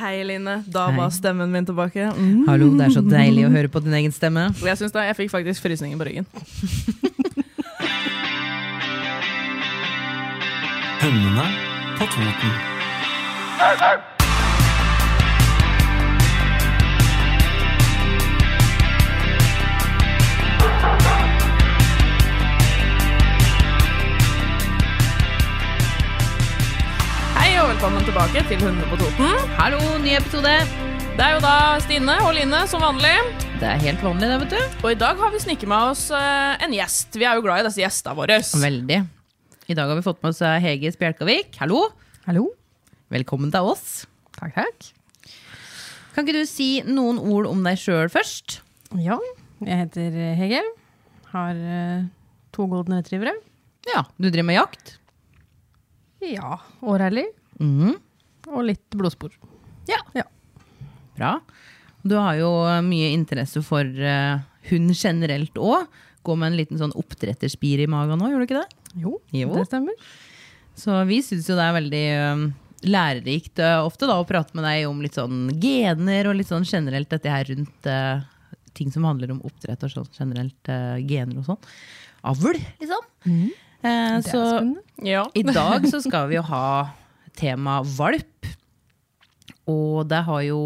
Hei, Line. Da var stemmen min tilbake. Mm. Hallo, det er så deilig å høre på din egen stemme. Jeg synes da, jeg fikk faktisk frysninger på ryggen. Hønene på Toten. Velkommen tilbake til Hundene på Toten. Hallo, ny episode. Det er jo da Stine og Line som vanlig. Det er helt vanlig, det, vet du. Og i dag har vi snikket med oss eh, en gjest. Vi er jo glad i disse gjestene våre. Veldig. I dag har vi fått med oss eh, Hege Spjelkavik. Hallo. Hallo. Velkommen til oss. Takk, takk. Kan ikke du si noen ord om deg sjøl først? Ja, jeg heter Hege. Har eh, to golden retrievere. Ja, Du driver med jakt? Ja, og rally. Mhm. Og litt blodspor. Ja. Ja. Bra. Du har jo eh, mye interesse for uh, hund generelt òg. Gå med en liten sånn oppdretterspir i magen nå, gjør du ikke det? Jo, Jo. det stemmer. Så vi syns jo det er veldig um, lærerikt uh, ofte da å prate med deg om litt sånn gener og litt sånn generelt dette her rundt uh, ting som handler om oppdrett og sånn generelt gener og sånn. Avl, liksom. Eh, Det er så spennende. Ja. i dag så skal vi jo ha tema valp. Og det har jo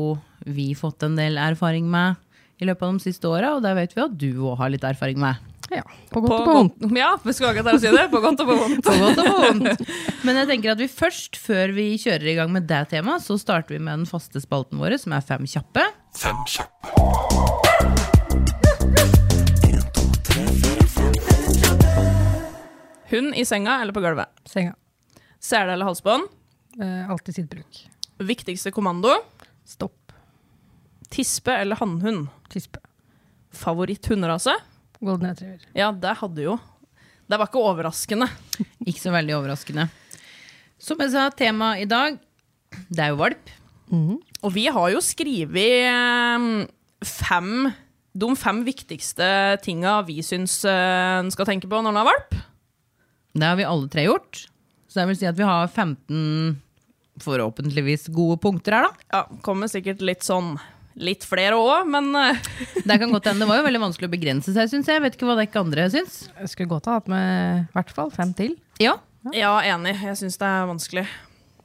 vi fått en del erfaring med i løpet av de siste åra, og det vet vi at du òg har litt erfaring med. Ja, på godt På og på vondt. ja, vi skulle akkurat si det. På godt og på vondt. På godt og på vondt. Men jeg tenker at vi først, før vi kjører i gang med det temaet, så starter vi med den faste spalten vår, som er Fem kjappe. Fem kjappe. Hund i senga eller på gulvet. Senga. Sele eller halsbånd. Eh, alltid sitt bruk. Viktigste kommando. Stopp. Tispe eller hannhund. Tispe. Favoritthunderase. Golden retriever. Ja, det hadde jo Det var ikke overraskende. Ikke så veldig overraskende. Som jeg sa, temaet i dag, det er jo valp. Og vi har jo skrevet eh, fem De fem viktigste tinga vi syns eh, en skal tenke på når en har valp. Det har vi alle tre gjort. Så jeg vil si at vi har 15 forhåpentligvis gode punkter her, da. Ja, kommer sikkert litt sånn Litt flere òg, men eh, Det kan godt hende. Det var jo veldig vanskelig å begrense seg, syns jeg. Jeg vet ikke hva dere andre syns. Jeg skulle godt ha hatt med i hvert fall fem til. Ja. ja, enig. Jeg syns det er vanskelig.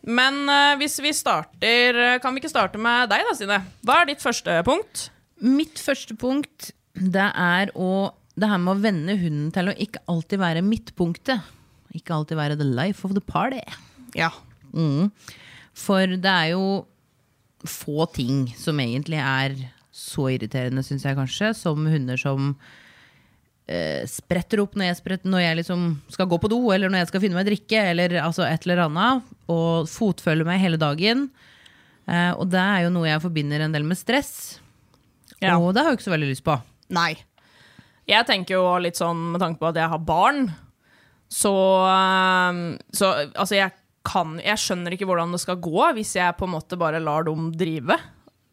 Men eh, hvis vi starter eh, Kan vi ikke starte med deg, da, Stine? Hva er ditt første punkt? Mitt første punkt, det er å Det her med å vende hunden til å ikke alltid være midtpunktet. Ikke alltid være the life of the party. Ja. Mm. For det er jo få ting som egentlig er så irriterende, syns jeg kanskje, som hunder som eh, spretter opp når jeg, spretter, når jeg liksom skal gå på do, eller når jeg skal finne meg drikke, eller altså et eller annet, og fotfølger meg hele dagen. Eh, og det er jo noe jeg forbinder en del med stress. Ja. Og det har jeg ikke så veldig lyst på. Nei. Jeg tenker jo litt sånn med tanke på at jeg har barn, så, eh, så altså jeg kan Jeg skjønner ikke hvordan det skal gå hvis jeg på en måte bare lar dem drive.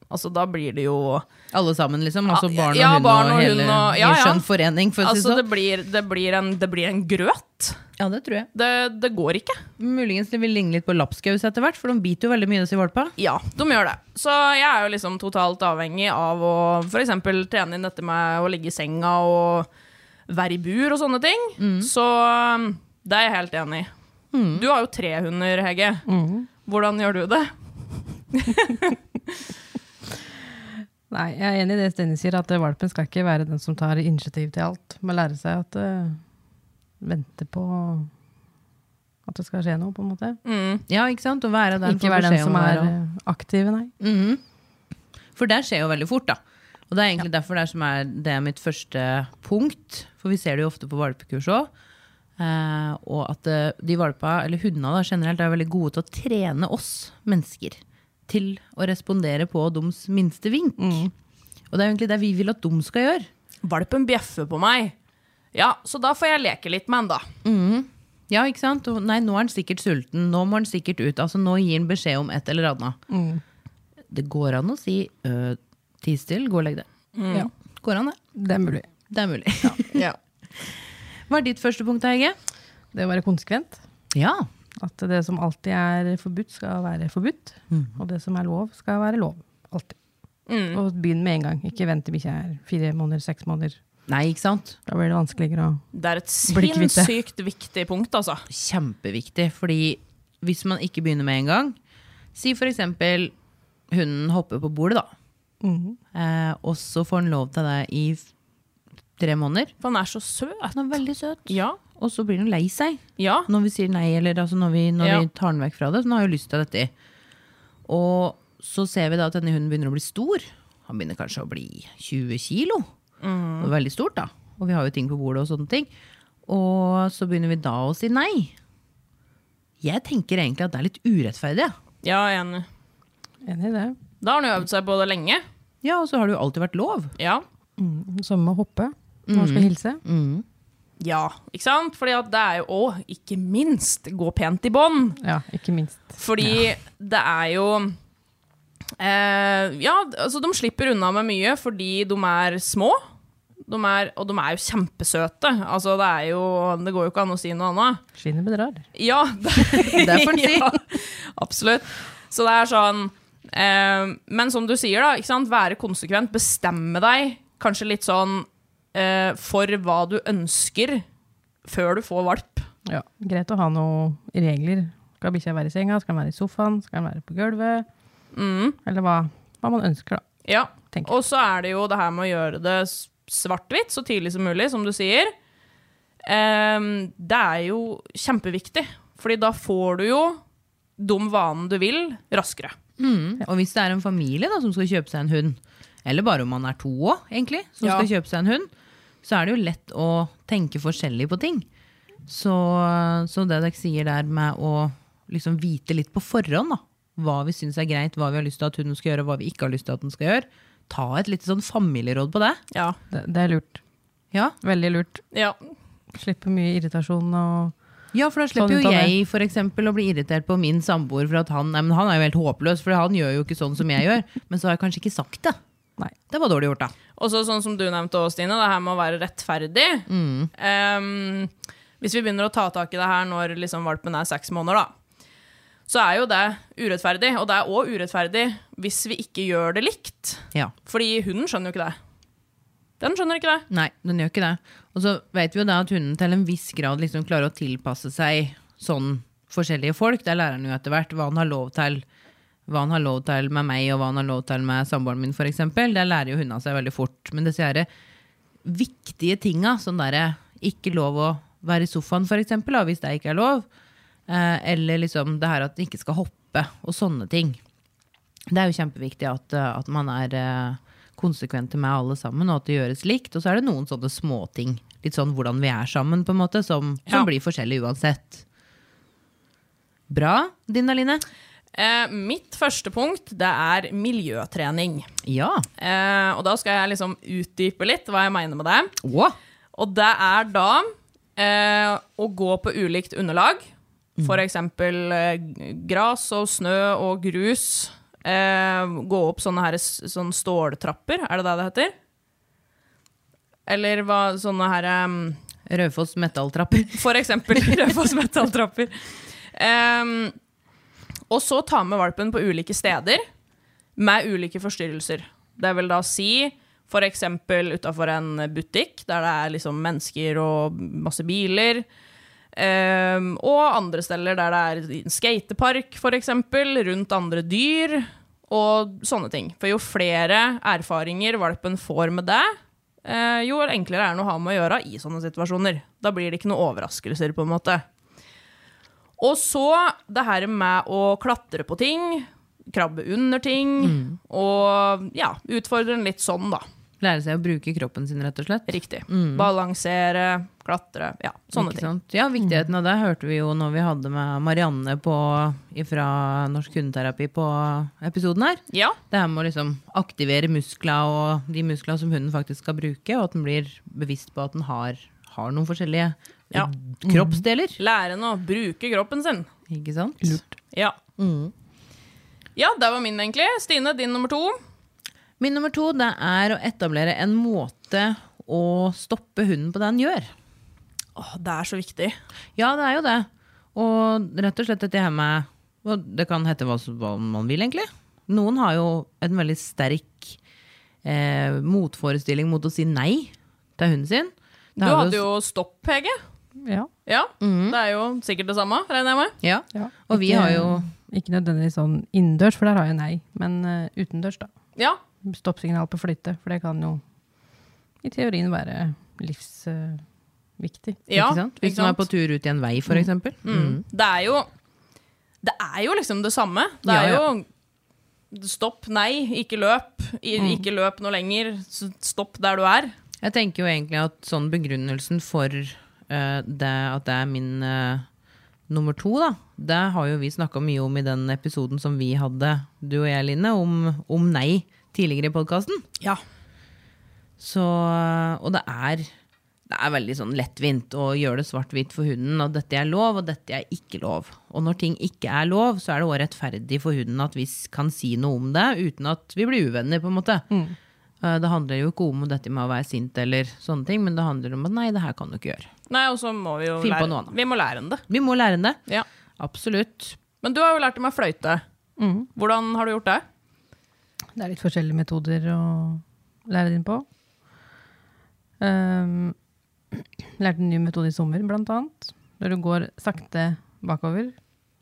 Altså da blir det jo Alle sammen, liksom. Altså barn og ja, hund barn og og hele og- ja, ja. skjønn forening, for Altså det blir, det blir, en, det blir en grøt. Ja, det tror jeg. Det, det går ikke. Muligens det vil ligne litt på lapskaus etter hvert, for de biter jo veldig mye disse valpa. Ja, de gjør det. Så jeg er jo liksom totalt avhengig av å f.eks. trene inn dette med å ligge i senga og være i bur og sånne ting. Så um, det er jeg helt enig i. Du har jo tre hunder, Hege. Hvordan gjør du det? Nei, jeg er enig i det Stine sier, at valpen skal ikke være den som tar initiativ til alt. Må lære seg at uh, Vente på at det skal skje noe, på en måte. Mm. Ja, ikke sant? Å være den Ikke være den som er eh, aktiv, nei. Mm. For det skjer jo veldig fort, da. Og det er egentlig derfor det er, som er, det mitt første punkt. For vi ser det jo ofte på valpekurs òg. Eh, og at eh, de valpa, eller hundene da, generelt, er veldig gode til å trene oss mennesker til å respondere på deres minste vink. Og det er egentlig det vi vil at de skal gjøre. Valpen bjeffer på meg. Ja, så da får jeg leke litt med han, da. Ja, ikke sant? Og nei, nå er han sikkert sulten. Nå må han sikkert ut. Altså, nå gir han beskjed om et eller annet. Det går an å si øh, ti stille, gå og legg deg. Ja, Går an, det. det er mulig. Det er mulig. Ja. Ja. Hva er ditt første punkt, Hege? Det å være konsekvent. Ja. At det som alltid er forbudt, skal være forbudt. Og det som er lov, skal være lov. Alltid. Og begynn med en gang. Ikke vent til bikkja er fire måneder, seks måneder. Nei, ikke sant? Da blir det vanskeligere å Det er et sinnssykt viktig punkt, altså. Kjempeviktig, fordi hvis man ikke begynner med en gang Si for eksempel hunden hopper på bordet, da. Eh, og så får han lov til det i tre måneder. For han er så søt. Han er veldig søt. Ja. Og så blir han lei seg Ja. når vi sier nei, eller altså når, vi, når Ja. vi tar den vekk fra det. Så han har jo lyst til dette. Og så ser vi da at denne hunden begynner å bli stor. Han begynner kanskje å bli 20 kilo. Mm. Det er veldig stort, da. Og vi har jo ting på bordet og sånne ting. Og så begynner vi da å si nei. Jeg tenker egentlig at det er litt urettferdig. ja. Ja, enig. Enig i det. Da har han jo øvd seg på det lenge. Ja, og så har det jo alltid vært lov. Ja. Som med å hoppe når man skal hilse. Ja, ikke sant? Fordi at det er jo òg, ikke minst, gå pent i bånd. Ja, ikke minst. Fordi det er jo eh, Ja, altså de slipper unna med mye fordi de er små. De er, og de er jo kjempesøte. Altså, det er jo Det går jo ikke an å si noe annet. Skinnet bedrar. Ja, det, Det får en si. ja, absolutt. Så det er sånn eh, Men som du sier, da, være konsekvent. Bestemme deg kanskje litt sånn eh, for hva du ønsker før du får valp. Ja, greit å ha noen regler. Skal bikkja være i senga? Skal den være i sofaen? Skal den være på gulvet? Eller hva, hva man ønsker, da. Ja, og så er det jo det her med å gjøre det svart-hvitt så tidlig som mulig, som du sier. Ehm, det er jo kjempeviktig, fordi da får du jo de vanene du vil, raskere. Og hvis det er en familie da, som skal kjøpe seg en hund, eller bare om man er to òg, egentlig, som Ja. skal kjøpe seg en hund, så er det jo lett å tenke forskjellig på ting. Så, så det dere sier der med å liksom vite litt på forhånd, da, hva vi syns er greit, hva vi har lyst til at hun skal gjøre, og hva vi ikke har lyst til at den skal gjøre, ta et litt sånn familieråd på det. Ja. Det, det er lurt. Ja, Veldig lurt. ja. Slipper mye irritasjon og Ja, for da slipper jo jeg for eksempel, å bli irritert på min samboer for at han nei, men han er jo helt håpløs, for han gjør jo ikke sånn som jeg gjør. Men så har jeg kanskje ikke sagt det. Nei. Det var dårlig gjort, da. Og så sånn som du nevnte også, Stine, det her med å være rettferdig. Ehm, hvis vi begynner å ta tak i det her når liksom valpen er seks måneder, da, så er jo det urettferdig. Og det er òg urettferdig hvis vi ikke gjør det likt. Ja. Fordi hunden skjønner jo ikke det. Den skjønner ikke det. Nei, den gjør ikke det. Og så vet vi jo da at hunden til en viss grad liksom klarer å tilpasse seg sånn forskjellige folk. Der lærer han jo etter hvert hva han har lov til hva han har lov til med meg, og hva han har lov til med samboeren min, f.eks. Det lærer jo hundene seg veldig fort. Men disse her viktige tinga, sånn derre ikke lov å være i sofaen, f.eks., hvis det ikke er lov, eh, eller liksom det her at den ikke skal hoppe, og sånne ting. Det er jo kjempeviktig at, eh, at man er eh, konsekvente med alle sammen, og at det gjøres likt. Og så er det noen sånne småting, litt sånn hvordan vi er sammen, på en måte, som, som Ja. blir forskjellig uansett. Bra. Din, Aline? Eh, mitt første punkt det er miljøtrening. Ja. Eh, og da skal jeg liksom utdype litt hva jeg mener med det. Wow. Og det er da eh, å gå på ulikt underlag. For eksempel eh, gras og snø og grus. Eh, gå opp sånne, her, sånne ståltrapper, er det det det heter? Eller hva, sånne her um, Raufoss metalltrapper. For eksempel Raufoss metalltrapper. Em, og så ta med valpen på ulike steder med ulike forstyrrelser. Det vil da si eksempel utafor en butikk der det er liksom mennesker og masse biler. Um, og andre steder der det er en skatepark, eksempel, rundt andre dyr. Og sånne ting. For jo flere erfaringer valpen får med det, eh, jo enklere er det å ha med å gjøre i sånne situasjoner. Da blir det ikke noen overraskelser, på en måte. Og så det her med å klatre på ting, krabbe under ting, og ja, utfordre den litt sånn, da. Lære seg å bruke kroppen sin, rett og slett. Riktig. Balansere, klatre, ja, sånne Ikke ting. sant? Ja, Viktigheten av det hørte vi jo når vi hadde med Marianne på, fra Norsk hundeterapi på episoden her. Ja, Det her med å liksom aktivere muskler og de muskler som hunden faktisk skal bruke, og at den blir bevisst på at den har, har noen forskjellige Ja. eh, kroppsdeler. lære å bruke kroppen sin. Ikke sant? Ja. Ja, det var min egentlig. Stine, din nummer to. Min nummer to det er å etablere en måte å stoppe hunden på det den gjør. Åh, det er så viktig. Ja, det er jo det. Og rett og slett dette her med Det kan hete hva, hva man vil, egentlig. Noen har jo en veldig sterk eh, motforestilling mot å si nei til hunden sin. Det Du hadde jo stopp, Hege. Ja. Ja, det er jo sikkert det samme, regner jeg med. Ja. ja. Og vi har jo Ikke nødvendigvis sånn innendørs, for der har jeg nei. Men uh, utendørs, da. Ja, Stoppsignal på flytte, for det kan jo i teorien være livsviktig. ja Ikke sant? Hvis ikke man er på tur ut i en vei, for eksempel. Mm. Det er jo Det er jo liksom det samme. Det er ja. jo Stopp, nei, ikke løp. I, Mm. Ikke løp noe lenger. Stopp der du er. Jeg tenker jo egentlig at sånn begrunnelsen for eh, det at det er min eh, nummer to, da, det har jo vi snakka mye om i den episoden som vi hadde, du og jeg, Line, om, om nei tidligere i podkasten. Ja. Så, og det er, det er veldig sånn lettvint å gjøre det svart-hvitt for hunden at dette er lov, og dette er ikke lov. Og når ting ikke er lov, så er det òg rettferdig for hunden at vi kan si noe om det uten at vi blir uvenner, på en måte. Mm. Det handler jo ikke om dette med å være sint eller sånne ting, men det handler om at nei, det her kan du ikke gjøre. Nei, og så må vi jo Finn på lære noe annet. Vi må lære henne det. Vi må lære det. Ja. Absolutt. Men du har jo lært meg å fløyte. Mm. Hvordan har du gjort det? Det er litt forskjellige metoder å lære den på. Um, lærte en ny metode i sommer, blant annet. Når du går sakte bakover,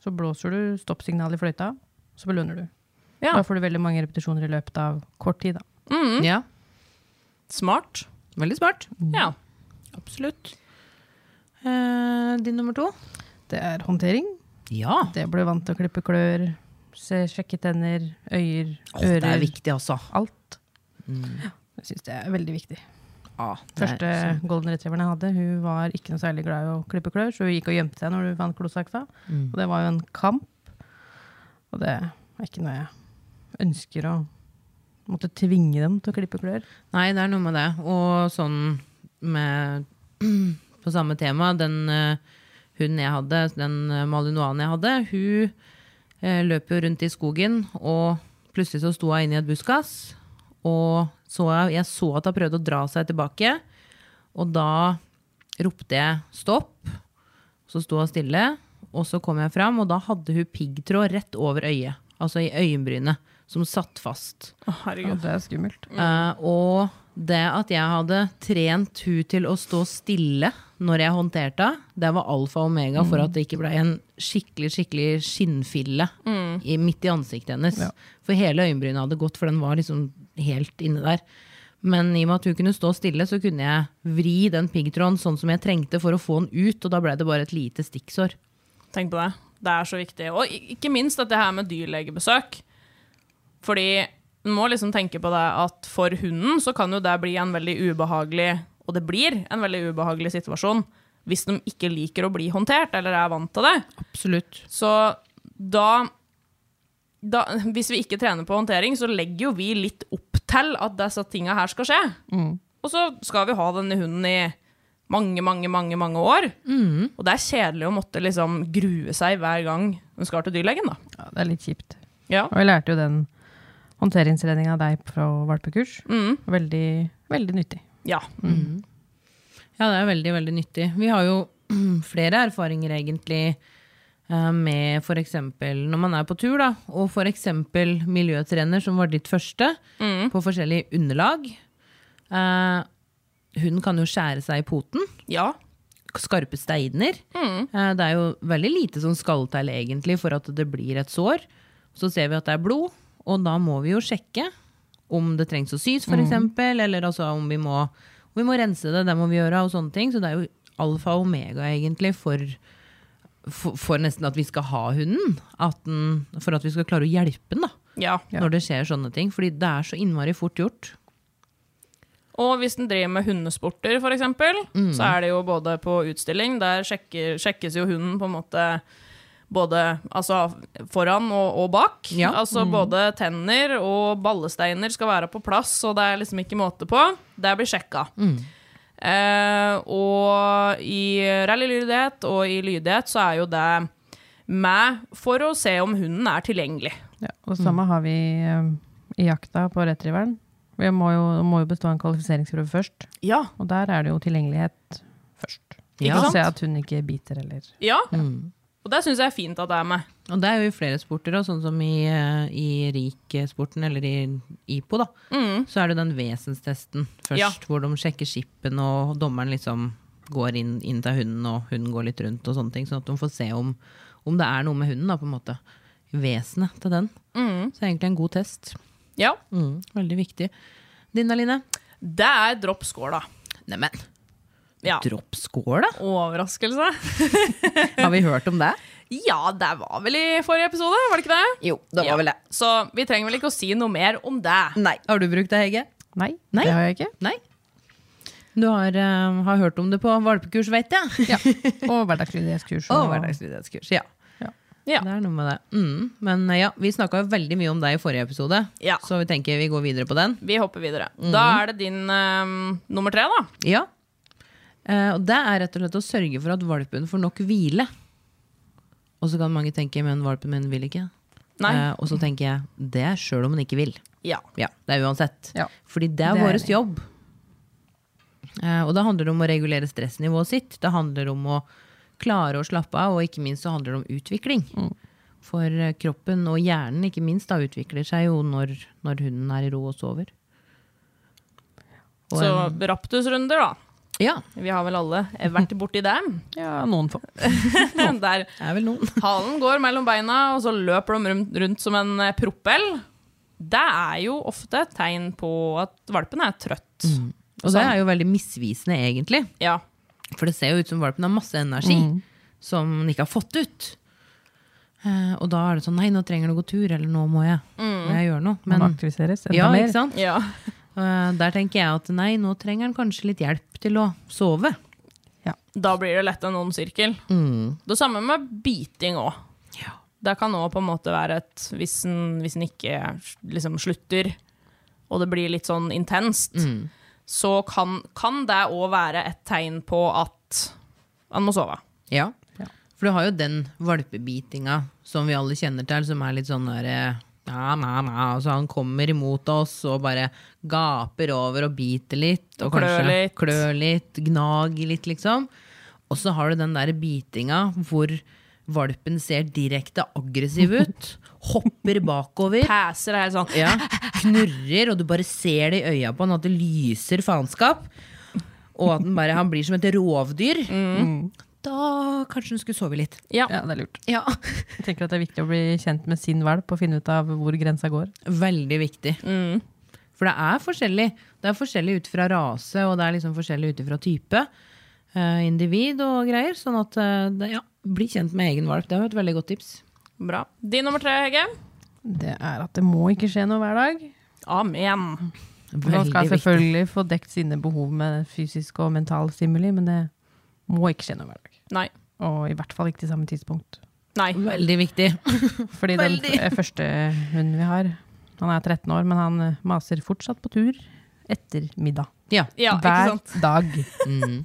så blåser du stoppsignal i fløyta, så belønner du. Ja. Da får du veldig mange repetisjoner i løpet av kort tid. Da. Mm. Ja, Smart. veldig smart. Ja. Absolutt. Eh, din nummer to? Det er håndtering. Ja. Det ble vant til å klippe klør, se, sjekke tenner, øyer, ører. det er viktig, altså. Alt. Ja, jeg syns det er veldig viktig. Ah, Første sånn. golden retrieveren jeg hadde, hun var ikke noe særlig glad i å klippe klør, så hun gikk og gjemte seg når hun fant klosaksa. Mm. Og det var jo en kamp. Og det er ikke noe jeg ønsker å måtte tvinge dem til å klippe klør. Nei, det er noe med det. Og sånn med På samme tema, den uh, hunden jeg hadde, den uh, malinoisen jeg hadde, hun eh, løp jo rundt i skogen, og plutselig så sto hun inne i et buskas. Og så jeg, jeg så at hun prøvde å dra seg tilbake, og da ropte jeg stopp. Så sto hun stille, og så kom jeg fram, og da hadde hun piggtråd rett over øyet. Altså i øyenbrynet, som satt fast. Å, herregud. det er skummelt. Uh, og det at jeg hadde trent hun til å stå stille når jeg håndterte henne, det var alfa og omega for at det ikke ble en skikkelig skikkelig skinnfille i, midt i ansiktet hennes. Ja. For hele øyenbrynet hadde gått, for den var liksom helt inne der. Men i og med at hun kunne stå stille, så kunne jeg vri den piggtråden sånn som jeg trengte for å få den ut, og da ble det bare et lite stikksår. Tenk på det. Det er så viktig. Og ikke minst dette her med dyrlegebesøk. Fordi en må liksom tenke på det at for hunden så kan jo det bli en veldig ubehagelig, og det blir en veldig ubehagelig situasjon, hvis de ikke liker å bli håndtert, eller er vant til det. Absolutt. Så da, da Hvis vi ikke trener på håndtering, så legger jo vi litt opp til at disse tinga her skal skje. Og så skal vi ha denne hunden i mange, mange, mange mange år. Og det er kjedelig å måtte liksom grue seg hver gang hun skal til dyrlegen, da. Ja, det er litt kjipt. Ja. Og jeg lærte jo den håndteringstreninga av deg fra valpekurs. Mm. Veldig, veldig nyttig. ja. Ja, det er veldig, veldig nyttig. Vi har jo flere erfaringer egentlig eh, med f.eks. når man er på tur, da, og f.eks. miljøtrener, som var ditt første, på forskjellige underlag. Hun Hunden kan jo skjære seg i poten. Ja. Skarpe steiner. Eh, Det er jo veldig lite som skal til egentlig for at det blir et sår. Så ser vi at det er blod, og da må vi jo sjekke om det trengs å sys, f.eks., eksempel, eller altså om vi, må, om vi må rense det. Det må vi gjøre, og sånne ting. Så det er jo alfa og omega egentlig for, for, for nesten at vi skal ha hunden. At den, for at vi skal klare å hjelpe den da, Ja. Når det skjer sånne ting. Fordi det er så innmari fort gjort. Og hvis den driver med hundesporter, f.eks., Mm. så er det jo både på utstilling Der sjekker, sjekkes jo hunden på en måte både altså, foran og, og bak. Ja. Altså Både tenner og ballesteiner skal være på plass, og det er liksom ikke måte på. Det blir sjekka. Eh, og i rallylydighet og i lydighet så er jo det med for å se om hunden er tilgjengelig. Ja, og samme har vi eh, i jakta på retrieveren. Vi må jo, må jo bestå en kvalifiseringsprøve først, Ja. og der er det jo tilgjengelighet først. Ja. For å se at hun ikke biter eller ja. Og det syns jeg er fint at det er med. Og det er jo i flere sporter, og sånn som i, eh, i RIK-sporten, eller i IPO, da, så er det den vesenstesten først, Ja. hvor de sjekker skippen, og dommeren liksom går inn, inn til hunden, og hunden går litt rundt, og sånne ting, sånn at de får se om, om det er noe med hunden, da, på en måte. Vesenet til den. Så det er egentlig en god test. Ja. Mm, veldig viktig. Din da, Line? Det er dropp skåla. Neimen, Ja. dropp? Overraskelse. Har vi hørt om det? Ja, det var vel i forrige episode, var det ikke det? Jo, det var Ja. vel det. Så vi trenger vel ikke å si noe mer om det. Nei. Har du brukt det, Hege? Nei, Nei. det har jeg ikke. Nei. Du har, uh, har hørt om det på valpekurs, vet jeg. Ja. Og hverdagslydighetskurs. Og hverdagslydighetskurs. Ja. Ja. Det er noe med det. Mm. Men eh, ja, vi snakka veldig mye om deg i forrige episode, Ja. så vi tenker vi går videre på den. Vi hopper videre. Da er det din um, nummer tre, da. Ja. Eh, og det er rett og slett å sørge for at valpen får nok hvile. Og så kan mange tenke men valpen min vil ikke. Eh, og så tenker jeg det sjøl om den ikke vil. Ja. Ja, Det er uansett. Ja. Fordi det er Det er vår jobb. Uh, og det handler om å regulere stressnivået sitt. Det handler om å klare å slappe av, og ikke minst så handler det om utvikling. Mm. For kroppen og hjernen ikke minst da utvikler seg jo når, når hunden er i ro og sover. Og Så raptusrunder, da. Ja, Vi har vel alle vært borti det. Ja, noen få. Der er vel noen. halen går mellom beina, og så løper de rundt, rundt som en eh, propell. Det er jo ofte et tegn på at valpen er trøtt. Og det er jo veldig misvisende, egentlig. Ja. For det ser jo ut som valpen har masse energi som den ikke har fått ut. Uh, og da er det sånn nei, nå trenger den å gå tur, eller nå må jeg, må jeg gjøre noe. Men Men aktiviseres enda ja, mer. ikke sant? ja. Eh, der tenker jeg at nei, nå trenger han kanskje litt hjelp til å sove. Da blir det lett en ond sirkel. Det samme med biting òg. Ja. Det kan òg på en måte være et Hvis en, hvis en ikke liksom slutter, og det blir litt sånn intenst, så kan, kan det òg være et tegn på at han må sove. Ja. For du har jo den valpebitinga som vi alle kjenner til, som er litt sånn derre eh, ja, na, na. Altså han kommer imot oss og bare gaper over og biter litt. Og, Og klør litt. klør litt, gnager litt, liksom. Og så har du den der bitinga hvor valpen ser direkte aggressiv ut. Hopper bakover. Passer er sånn Ja, knurrer, og du bare ser det i øya på han at det lyser faenskap. Og at den bare, han blir som et rovdyr. Da kanskje hun skulle sove litt. Ja. Ja, det er lurt. Ja, Jeg tenker at det er viktig å bli kjent med sin valp og finne ut av hvor grensa går. Veldig viktig. For det er forskjellig. Det er forskjellig ut fra rase, og det er liksom forskjellig ut fra type. eh, individ og greier. Sånn at eh, det, ja, bli kjent med egen valp. Det er jo et veldig godt tips. Bra. Din nummer tre, Hege? Det er at det må ikke skje noe hver dag. Amen. Man skal skal viktig. selvfølgelig få dekt sine behov med fysisk og mental stimuli, men det må ikke skje noe hver dag. Nei. Og i hvert fall ikke til samme tidspunkt. Nei. Veldig viktig. Fordi den Veldig. første hunden vi har, han er 13 år, men han eh, maser fortsatt på tur etter middag. Ja. Ja, ikke Hver sant? dag.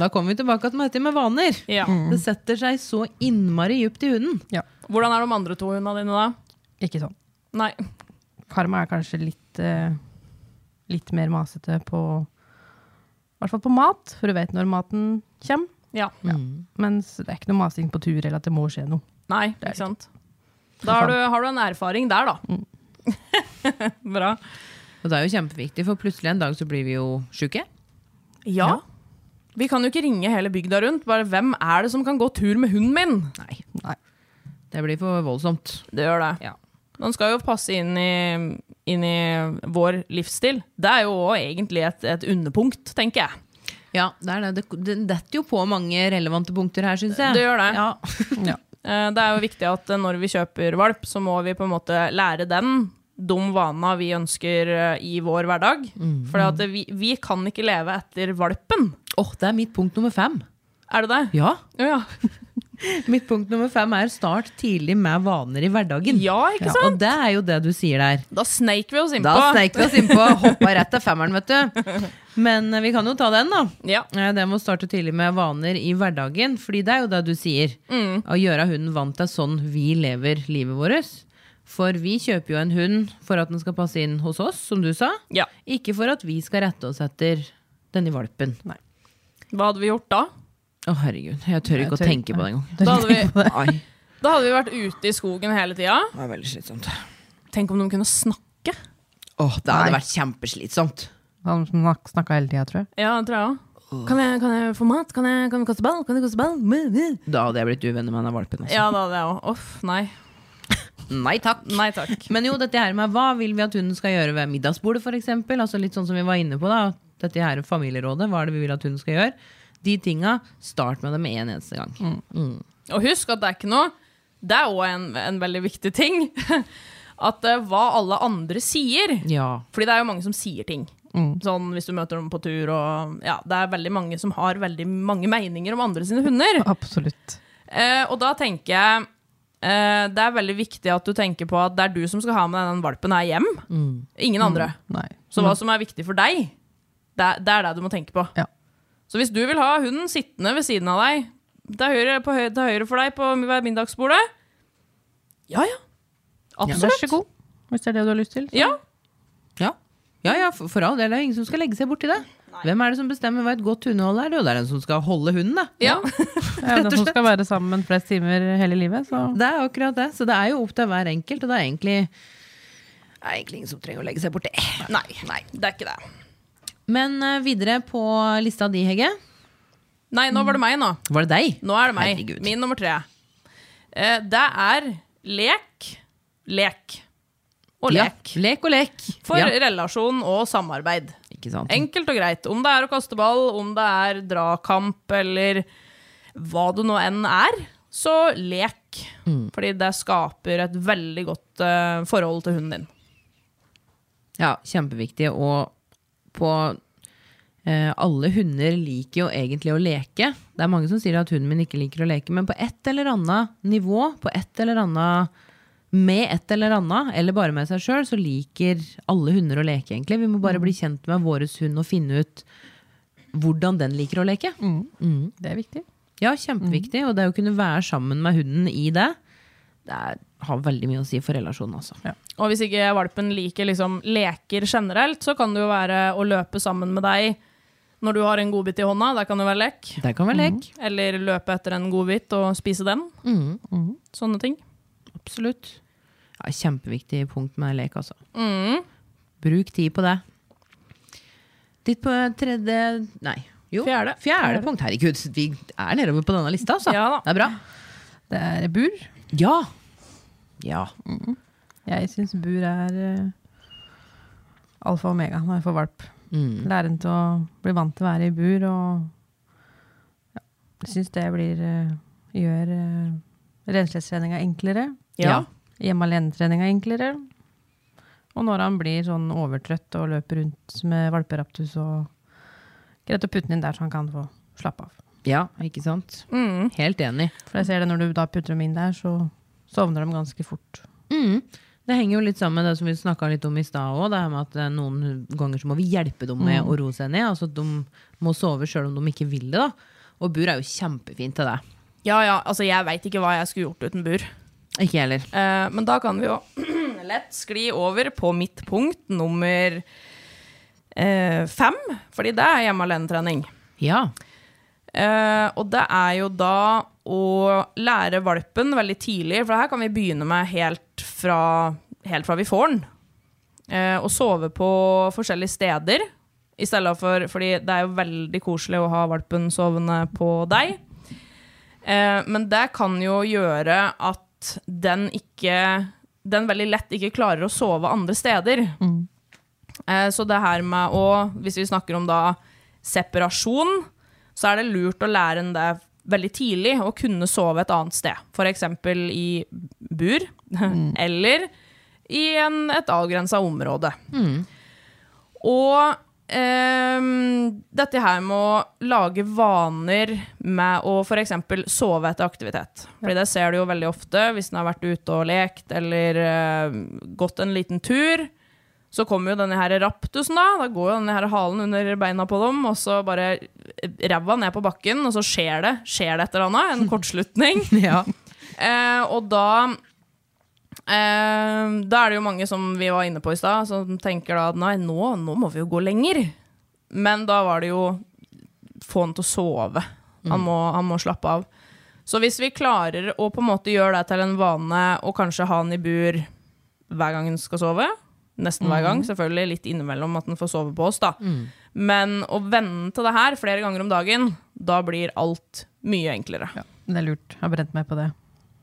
Da kommer vi tilbake til møtet med vaner. Ja. Det setter seg så innmari dypt i hunden. Hvordan er de andre to hundene dine, da? Ikke sånn. Nei. Karma er kanskje litt, eh, litt mer masete på I hvert fall på mat, for du vet når maten kommer. Ja. Mens det er ikke noe masing på tur eller at det må skje noe. Nei, det er ikke sant. Da har du, har du en erfaring der, da. Bra. Og det er jo kjempeviktig, for plutselig en dag så blir vi jo sjuke. Ja. Vi kan jo ikke ringe hele bygda rundt. Bare hvem er det som kan gå tur med hunden min? Nei. Nei. Det blir for voldsomt. Det gjør det. Ja. Den skal jo passe inn i, inn i vår livsstil. Det er jo òg egentlig et, et underpunkt, tenker jeg. Ja, det er det. Det, det detter jo på mange relevante punkter her, syns jeg. Det gjør det. Ja. Ja. Eh, Det er jo viktig at eh, når vi kjøper valp, så må vi på en måte lære den de vana vi ønsker eh, i vår hverdag. For vi, vi kan ikke leve etter valpen. Åh, det er mitt punkt nummer fem. Er det det? Ja, ja. Mitt punkt nummer fem er start tidlig med vaner i hverdagen. ja ikke Ja, sant? og det er jo det du sier der. Da sneik vi oss innpå. Da sneik vi oss innpå, hoppa rett til femmeren, vet du. Men eh, vi kan jo ta den, da. Ja. Eh, Det med å starte tidlig med vaner i hverdagen, fordi det er jo det du sier. Å gjøre hunden vant til sånn vi lever livet vårt. For vi kjøper jo en hund for at den skal passe inn hos oss, som du sa. ja. Ikke for at vi skal rette oss etter denne valpen. Hva hadde vi gjort da? Å, herregud. Jeg tør ikke Jeg å tenke tenke på det engang. Da hadde, vi, da hadde vi vært ute i skogen hele tida. det var veldig slitsomt. Tenk om de kunne snakke. Åh, det hadde Nei. vært kjempeslitsomt. Han snak, snakka hele tida, tror jeg. Ja, det tror jeg også. Kan, jeg- kan jeg få mat? Kan, jeg, kan jeg kaste ball? Kan jeg kaste ball? Da hadde jeg blitt uvenner med en valpen. Altså. Ja, da hadde jeg også. Uff, nei. Nei takk. Nei takk. Men jo, dette her med hva vil vi at hunden skal gjøre ved middagsbordet, f.eks. Altså litt sånn som vi var inne på, da. Dette her familierådet, hva er det vi vil at hunden skal gjøre? De tinga, start med det med en eneste gang. Og husk at det er ikke noe Det er òg en, en veldig viktig ting. At uh, hva alle andre sier Ja. Fordi det er jo mange som sier ting. Sånn hvis du møter dem på tur og Ja, det er veldig mange som har veldig mange meninger om andre sine hunder. Absolutt. Uh, og da tenker jeg uh, Det er veldig viktig at du tenker på at det er du som skal ha med den valpen her hjem. Ingen andre. Mm. Så hva som er viktig for deg, det det, er det du må tenke på. Ja. Så hvis du vil ha hunden sittende ved siden av deg til høyre, på høyre, til høyre for deg på ved middagsbordet Ja, ja. Vær Absolutt. så god. Hvis det er det du har lyst til. så- Ja. Ja, ja, ja for, for all del. Det er ingen som skal legge seg borti det. Hvem er det som bestemmer hva et godt hundehold er? Det er jo den som skal holde hunden, da. ja. Det er den som skal være sammen flest timer hele livet. Så Det er akkurat det. Så det er jo opp til hver enkelt, og det er egentlig, det er egentlig ingen som trenger å legge seg borti. Nei, nei, det er ikke det. Men eh, videre på lista di, Hegge. Nei, nå var det meg, nå. Var det deg? Nå er det meg. Herregud. Min nummer tre. Eh, det er lek, lek og lek. Ja, lek og lek. For ja. relasjon og samarbeid. Enkelt og greit. Om det er å kaste ball, om det er dragkamp eller hva det nå enn er, så lek. Mm. Fordi det skaper et veldig godt uh, forhold til hunden din. Ja, kjempeviktig. Og på eh, Alle hunder liker jo egentlig å leke. Det er mange som sier at hunden min ikke liker å leke, men på et eller annet nivå, på et eller annet med et eller annet, eller bare med seg sjøl, så liker alle hunder å leke, egentlig. Vi må bare bli kjent med vår hund og finne ut hvordan den liker å leke. det er viktig. Ja, kjempeviktig. Og det å kunne være sammen med hunden i det, det er, har veldig mye å si for relasjonen, altså. Og hvis ikke valpen liker liksom leker generelt, så kan det jo være å løpe sammen med deg når du har en godbit i hånda. Det kan jo være lek. Det kan være lek. Eller løpe etter en godbit og spise den. Mm, Sånne ting. absolutt. Ja, kjempeviktig punkt med lek, altså. Mm. Bruk tid på det. Ditt på tredje Nei. Jo, Fjerde. Fjerde punkt. Herregud, vi er nedover på denne lista, altså. Ja da. Det er bra. Det er bur. Ja. Ja. Jeg syns bur er uh, alfa og omega når jeg får valp. Mm. Lære den til å bli vant til å være i bur og ja, Jeg syns det blir uh, gjør uh, renslighetstreninga enklere. Ja. Hjemme alene-treninga enklere. Og når han blir sånn overtrøtt og løper rundt med valperaptus og Greit å putte den inn der så han kan få slappe av. ja, ikke sant? Mm. Helt enig. For jeg ser det når du da putter dem inn der, så sovner de ganske fort. Mm. Det henger jo litt sammen med det som vi snakka litt om i stad òg. At eh, noen ganger så må vi hjelpe dem med å roe seg ned. Altså at de må sove sjøl om de ikke vil det. da. Og bur er jo kjempefint til det. Ja, ja, altså jeg veit ikke hva jeg skulle gjort uten bur. Ikke heller. Eh, men da kan vi jo lett skli over på mitt punkt nummer eh, fem. Fordi det er hjemme alene-trening. Ja. Eh, og det er jo da å lære valpen veldig tidlig, for her kan vi begynne med helt fra, helt fra vi får den. Å sove på forskjellige steder, i stedet for Fordi det er jo veldig koselig å ha valpen sovende på deg. Uh, men det kan jo gjøre at den ikke Den veldig lett ikke klarer å sove andre steder. Eh, så det her med å Hvis vi snakker om da separasjon, så er det lurt å lære en det veldig tidlig, å kunne sove et annet sted. F.eks. i bur, eller i en, et avgrensa område. Og ehm, dette her med å lage vaner med å f.eks. sove etter aktivitet. Fordi det ser du jo veldig ofte hvis en har vært ute og lekt eller eh, gått en liten tur. Så kommer jo denne her raptusen, da. Da går jo denne her halen under beina på dem, og så bare ræva ned på bakken, og så skjer det skjer det et eller annet. En kortslutning. Ja. Eh, og da eh, Da er det jo mange som vi var inne på i stad, som tenker da at nei, nå, nå må vi jo gå lenger. Men da var det jo få han til å sove. Han må, han må slappe av. Så hvis vi klarer å på en måte gjøre det til en vane og kanskje ha han i bur hver gang han skal sove, nesten hver gang, selvfølgelig litt innimellom at den får sove på oss, da. Men å vende til det her flere ganger om dagen, da blir alt mye enklere. Ja, det er lurt. Jeg har brent meg på det.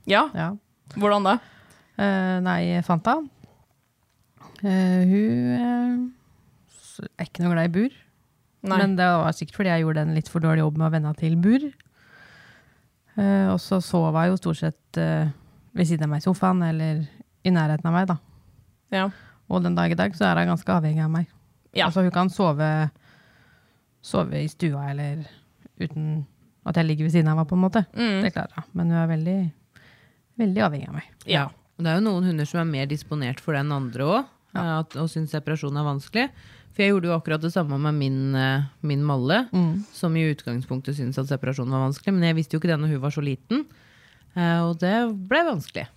Ja, Ja. hvordan da? Uh, nei, Fanta. uh, hun uh, er ikke noe glad i bur. Nei. Men det var sikkert fordi jeg gjorde en litt for dårlig jobb med å vende til bur. Og så sov hun jo stort sett ved siden av meg i sofaen, eller i nærheten av meg, da. Ja. Og den dag i dag så er hun ganske avhengig av meg. Ja. Altså hun kan sove, sove i stua eller uten at jeg ligger ved siden av henne, på en måte. Mm. Det klarer hun. Men hun er veldig, veldig avhengig av meg. Ja. Og Det er jo noen hunder som er mer disponert for den andre òg, og syns separasjon er vanskelig. For jeg gjorde jo akkurat det samme med min, eh, min Malle, som i utgangspunktet syntes at separasjon var vanskelig. Men jeg visste jo ikke det når hun var så liten, eh, og det ble vanskelig.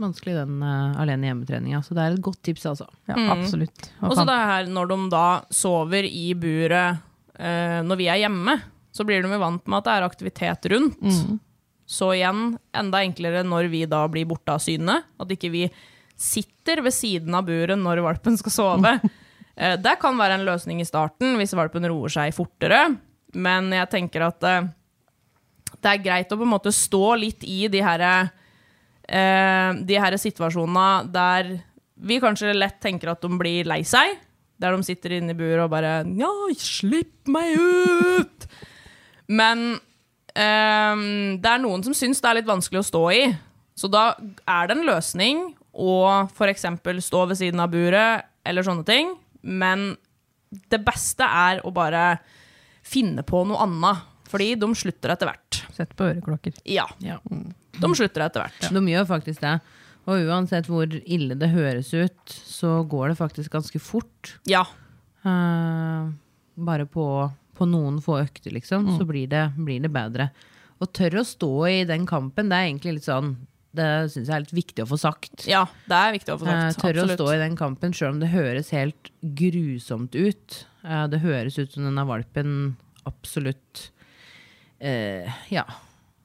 Vanskelig den uh, alene hjemmetreninga. Så det er et godt tips, altså. Ja, Mm. absolutt. Og så det her når de da sover i buret uh, når vi er hjemme, så blir de jo vant med at det er aktivitet rundt. Mm. Så igjen, enda enklere når vi da blir borte av syne. At ikke vi sitter ved siden av buret når valpen skal sove. Eh, det kan være en løsning i starten, hvis valpen roer seg fortere. Men jeg tenker at det er greit å på en måte stå litt i de her, eh, de her situasjonene der vi kanskje lett tenker at de blir lei seg. Der de sitter inne i buret og bare Ja, slipp meg ut! Men eh, det er noen som syns det er litt vanskelig å stå i. Så da er det en løsning å f.eks. stå ved siden av buret eller sånne ting. Men det beste er å bare finne på noe annet. Fordi de slutter etter hvert. Sett på øreklokker. Ja, de slutter etter hvert. De gjør faktisk det. Og uansett hvor ille det høres ut, så går det faktisk ganske fort. Ja. Uh, bare på, på noen få økter, liksom, Mm. så blir det, blir det bedre. Å tørre å stå i den kampen, det er egentlig litt sånn Det syns jeg er litt viktig å få sagt. ja, det er viktig å få sagt. tørre å stå i den kampen, sjøl om det høres helt grusomt ut. Eh, det høres ut som denne valpen absolutt eh, ja,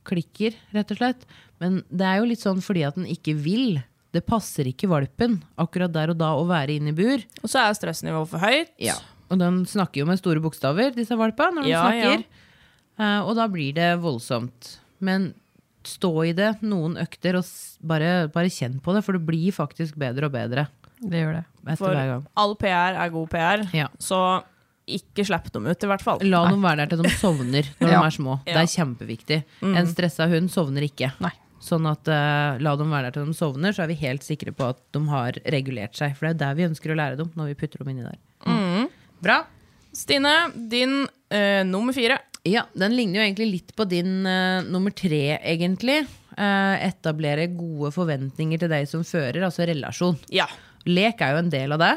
klikker, rett og slett. Men det er jo litt sånn fordi at den ikke vil. Det passer ikke valpen akkurat der og da å være inne i bur. Og så er stressnivået for høyt. Ja. Og den snakker jo med store bokstaver, disse valpene, når de Ja, ja. snakker. Eh, og da blir det voldsomt. Men stå i det noen økter og bare, bare kjenn på det, for det blir faktisk bedre og bedre Det gjør det. etter For all PR er god PR, Ja. så ikke slipp dem ut, i hvert fall. La dem være der til de sovner når Ja. de er små. Det er kjempeviktig. En stressa hund sovner ikke. Nei. Sånn at uh, la dem være der til de sovner, så er vi helt sikre på at de har regulert seg. For det er der vi ønsker å lære dem, når vi putter dem inni der. Bra. Stine, din uh, nummer fire. Ja, den ligner jo egentlig litt på din uh, nummer tre, egentlig. Etablere gode forventninger til deg som fører, altså relasjon. Ja. Lek er jo en del av det.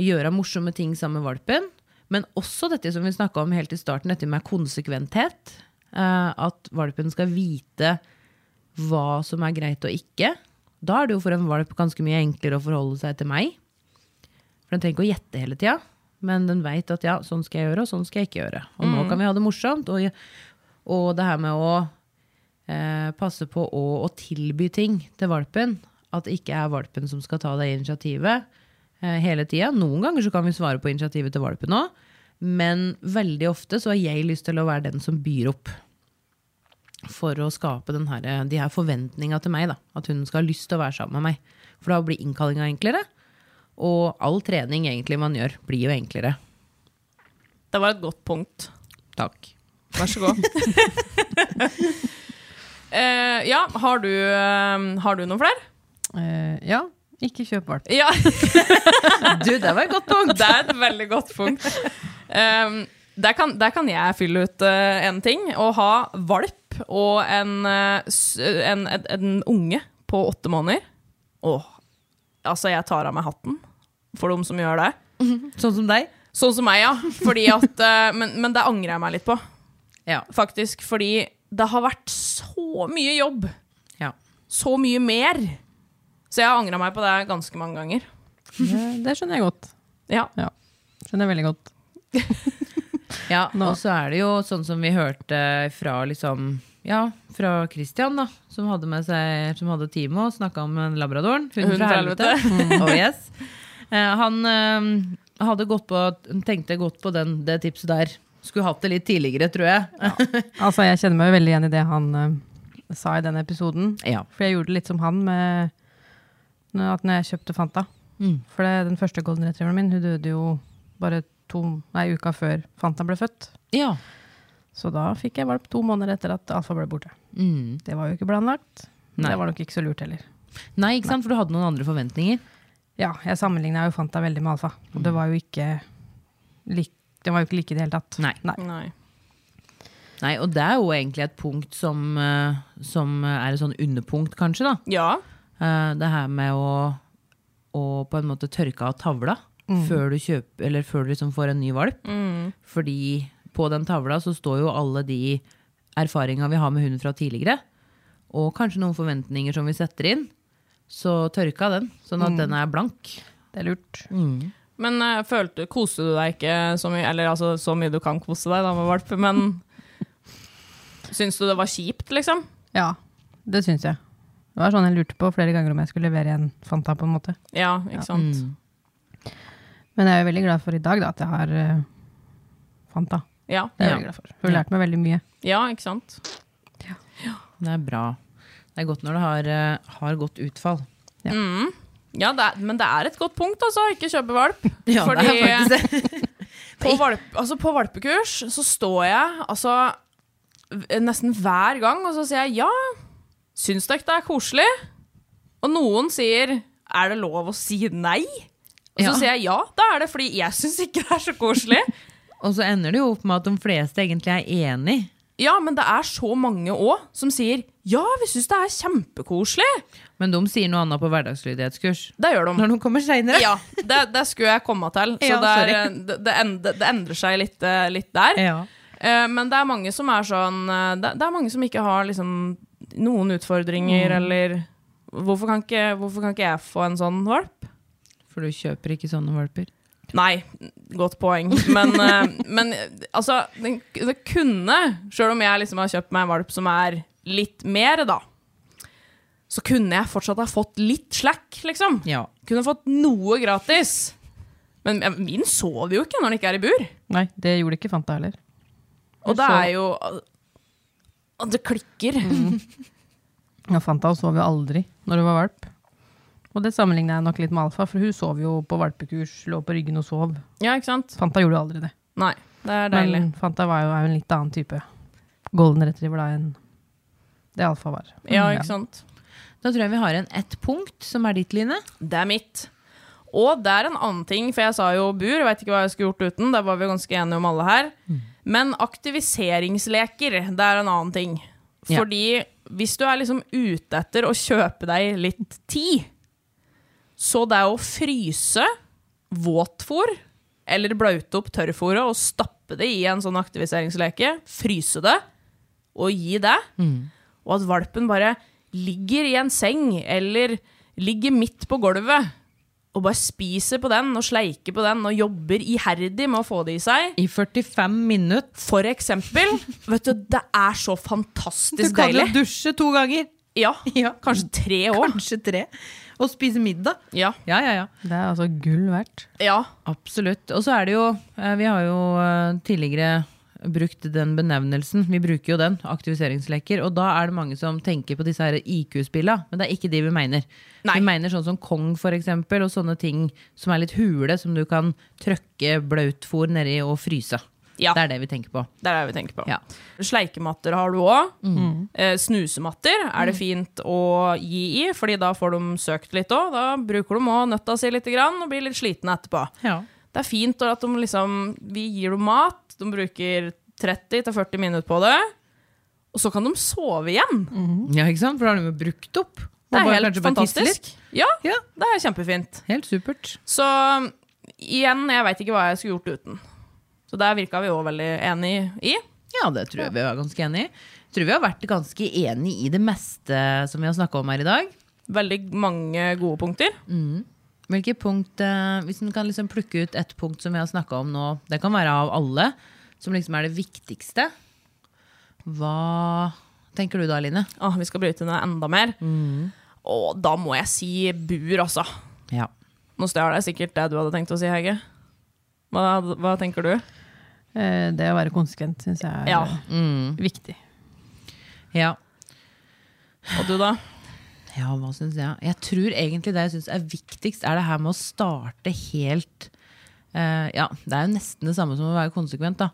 Gjøre morsomme ting sammen med valpen. Men også dette som vi snakka om helt i starten, dette med konsekventhet. Eh, at valpen skal vite hva som er greit og ikke. Da er det jo for en valp ganske mye enklere å forholde seg til meg. For den trenger ikke å gjette hele tida, men den veit at ja, sånn skal jeg gjøre, og sånn skal jeg ikke gjøre. Og nå kan vi ha det morsomt. Og, og det her med å eh, passe på å, å tilby ting til valpen. At det ikke er valpen som skal ta det initiativet hele tida. Noen ganger så kan vi svare på initiativet til valpen òg, men veldig ofte så har jeg lyst til å være den som byr opp. For å skape den her, de her forventninga til meg. da, At hun skal ha lyst til å være sammen med meg. For da blir innkallinga enklere. Og all trening egentlig man gjør, blir jo enklere. Det var et godt punkt. Takk. Vær så god. uh, ja, har du, uh, har du noen flere? Uh, ja. Ikke kjøp valp. Ja, Du, det var et godt punkt. det er et veldig godt punkt. Um, der, kan, der kan jeg fylle ut uh, en ting. Å ha valp og en, eh, en, en, unge på åtte måneder. Åh, altså jeg tar av meg hatten for de som gjør det. Sånn som deg. Sånn som meg, ja. Fordi at, uh, men, men det angrer jeg meg litt på, Ja. faktisk. Fordi det har vært så mye jobb. ja. Så mye mer. Så jeg har angra meg på det ganske mange ganger. Det, det skjønner jeg godt. Ja. Skjønner jeg veldig godt. Ja, Nå. og så er det jo sånn som vi hørte fra liksom Ja, fra Christian, da, som hadde med seg Som hadde time og snakka om en labradoren. Hunden Hund fra fra helvete. oh, yes. Eh, han eh, hadde gått på tenkte godt på den, det tipset der. Skulle hatt det litt tidligere, tror jeg. Altså, jeg kjenner meg jo veldig igjen i det han eh, sa i den episoden. Ja. For jeg gjorde det litt som han med at når jeg kjøpte Fanta. Mm. For det, den første golden retrieveren min hun døde jo bare to, nei, uka før Fanta ble født. ja. Så da fikk jeg valp to måneder etter at Alfa ble borte. Mm. Det var jo ikke planlagt. Nei. Det var nok ikke så lurt heller. Nei, ikke sant, for du hadde noen andre forventninger. Ja, jeg sammenligna jo Fanta veldig med Alfa. Og det var jo ikke lik, det var jo ikke like i det hele tatt. Nei. Nei. Nei. Nei, Og det er jo egentlig et punkt som, eh, som er et sånn underpunkt, kanskje. da Ja. Eh, Det her med å, å på en måte tørke av tavla før du kjøper Eller før du liksom får en ny valp. Fordi på den tavla så står jo alle de erfaringa vi har med hunden fra tidligere. Og kanskje noen forventninger som vi setter inn. Så tørka den, sånn at den er blank. Det er lurt. Men uh, følte, koste du deg ikke så mye, eller altså så mye du kan kose deg da med valp, men syns du det var kjipt, liksom? Ja, det syns jeg. Det var sånn jeg lurte på flere ganger om jeg skulle levere en Fanta. på en måte. Ja, ikke sant? Mm. Men jeg er jo veldig glad for i dag da, at jeg har uh, Fanta. Ja. Det er jeg Ja. veldig glad for. Hun har lært meg veldig mye. ja, ikke sant? Det er bra. Det er godt når det har, uh, har godt utfall. Ja. Mm. Ja, det er, men det er et godt punkt, altså, ikke kjøpe valp. Ja, Fordi det er faktisk det. på, valp, altså, på valpekurs så står jeg altså nesten hver gang, og så sier jeg ja, syns dere det er koselig? Og noen sier er det lov å si nei? Og så Ja. sier jeg ja, da er det fordi jeg syns ikke det er så koselig. Og så ender det jo opp med at de fleste egentlig er enig. Ja, men det er så mange òg som sier ja, vi syns det er kjempekoselig. Men de sier noe annet på hverdagslydighetskurs. Det gjør de. Når de kommer seinere. Ja, det, det skulle jeg komme til. Så Ja, det, er, det, endrer, det endrer seg litt, eh, litt der. Ja. Eh, Men det er mange som er sånn eh, det er mange som ikke har liksom noen utfordringer, eller hvorfor kan, ikke, hvorfor kan ikke jeg få en sånn valp? For du kjøper ikke sånne valper. Nei, godt poeng. Men, eh, men altså, det, kunne, sjøl om jeg liksom har kjøpt meg en valp som er litt mer, da, så kunne jeg fortsatt ha fått litt slack, liksom. Ja. Kunne fått noe gratis. Men min sover jo ikke når den ikke er i bur. Nei, det gjorde ikke Fanta heller. Og det er jo og Det klikker. Ja, Fanta sov jo aldri når hun var valp. Og det sammenligner jeg nok litt med Alfa, for hun sov jo på valpekurs, lå på ryggen og sov. Ja, ikke sant? Fanta gjorde jo aldri det. Nei, det er deilig. Men Fanta var jo er jo en litt annen type golden retriever da enn det Alfa var. Ja, Mm, ikke sant? Da tror jeg vi har en ett punkt, som er ditt, Line. Det er mitt. Og det er en annen ting, for jeg sa jo bur, veit ikke hva jeg skulle gjort uten. Der var vi ganske enige om alle her. Men aktiviseringsleker, det er en annen ting. Ja. Fordi hvis du er liksom ute etter å kjøpe deg litt tid, så det er å fryse våtfôr, eller blaute opp tørrfôret og stappe det i en sånn aktiviseringsleke, fryse det, og gi det, og at valpen bare ligger i en seng, eller ligger midt på gulvet, og bare spiser på den, og sleiker på den, og jobber iherdig med å få det i seg. I 45 minutter. For eksempel. Vet du, det er så fantastisk deilig. Du kan kan jo dusje to ganger. Ja, Ja. kanskje tre år. Kanskje tre. Og spise middag. Ja. Ja, ja, ja. Det er altså gull verdt. ja. Absolutt. Og så er det jo eh, Vi har jo eh, tidligere brukt den benevnelsen. Vi bruker jo den, aktiviseringsleker. Og da er det mange som tenker på disse IQ-spilla, men det er ikke de vi mener. Nei. Vi mener sånn som Kong, for eksempel, og sånne ting som er litt hule, som du kan trøkke blautfôr nedi og fryse. Ja. Det er det vi tenker på. Det er det vi tenker på. Ja. Sleikematter har du òg. Eh, snusematter er det fint å gi i, fordi da får de søkt litt òg. Da bruker de òg nøtta si litt og blir litt slitne etterpå. Ja. Det er fint at de liksom, vi gir dem mat, de bruker 30-40 minutter på det, og så kan de sove igjen. ja, ikke sant? For da har de jo brukt opp. Det er helt fantastisk. Ja, Ja. det er kjempefint. Helt supert. Så igjen, jeg veit ikke hva jeg skulle gjort uten. Så der virka vi òg veldig enig i. Ja, det tror jeg vi var ganske enig i. Tror vi har vært ganske enig i det meste som vi har snakka om her i dag. Veldig mange gode punkter. Hvilke punkt, eh, Hvis du kan liksom plukke ut et punkt som vi har snakka om nå, det kan være av alle, som liksom er det viktigste. Hva tenker du da, Line? Åh, vi skal bryte ned enda mer. Og da må jeg si bur, altså. Ja. Nå stjal jeg sikkert det du hadde tenkt å si, Hege. Hva, hva tenker du? Eh, Det å være konsekvent syns jeg er Ja. eh, viktig. ja. Og du, da? Ja, hva syns jeg? Jeg tror egentlig det jeg syns er viktigst, er det her med å starte helt uh, Ja, det er jo nesten det samme som å være konsekvent, da.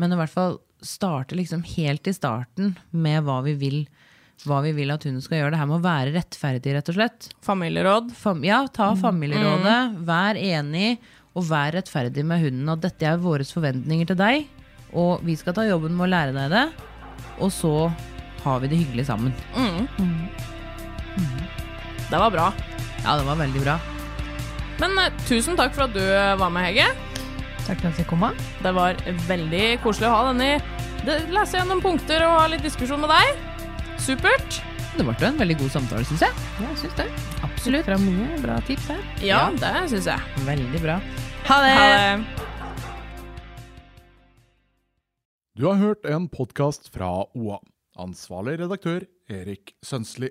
Men i hvert fall starte liksom helt i starten med hva vi vil hva vi vil at hun skal gjøre. Det her med å være rettferdig, rett og slett. Familieråd? Fam ja, ta familierådet. Vær enig, og vær rettferdig med hunden. At dette er våre forventninger til deg, og vi skal ta jobben med å lære deg det. Og så har vi det hyggelig sammen. Det var bra. Ja, det var veldig bra. Men eh, tusen takk for at du eh, var med, Hege. Takk for at jeg kom. av. Det var veldig koselig å ha denne det, Lese gjennom punkter og ha litt diskusjon med deg. Supert. Det ble jo en veldig god samtale, syns jeg. Ja, jeg syns det. Absolutt. Fra mye bra tips her. Ja, det syns jeg. Veldig bra. Ha det! Ha det. Du har hørt en podkast fra OA. Ansvarlig redaktør Erik Sønsli.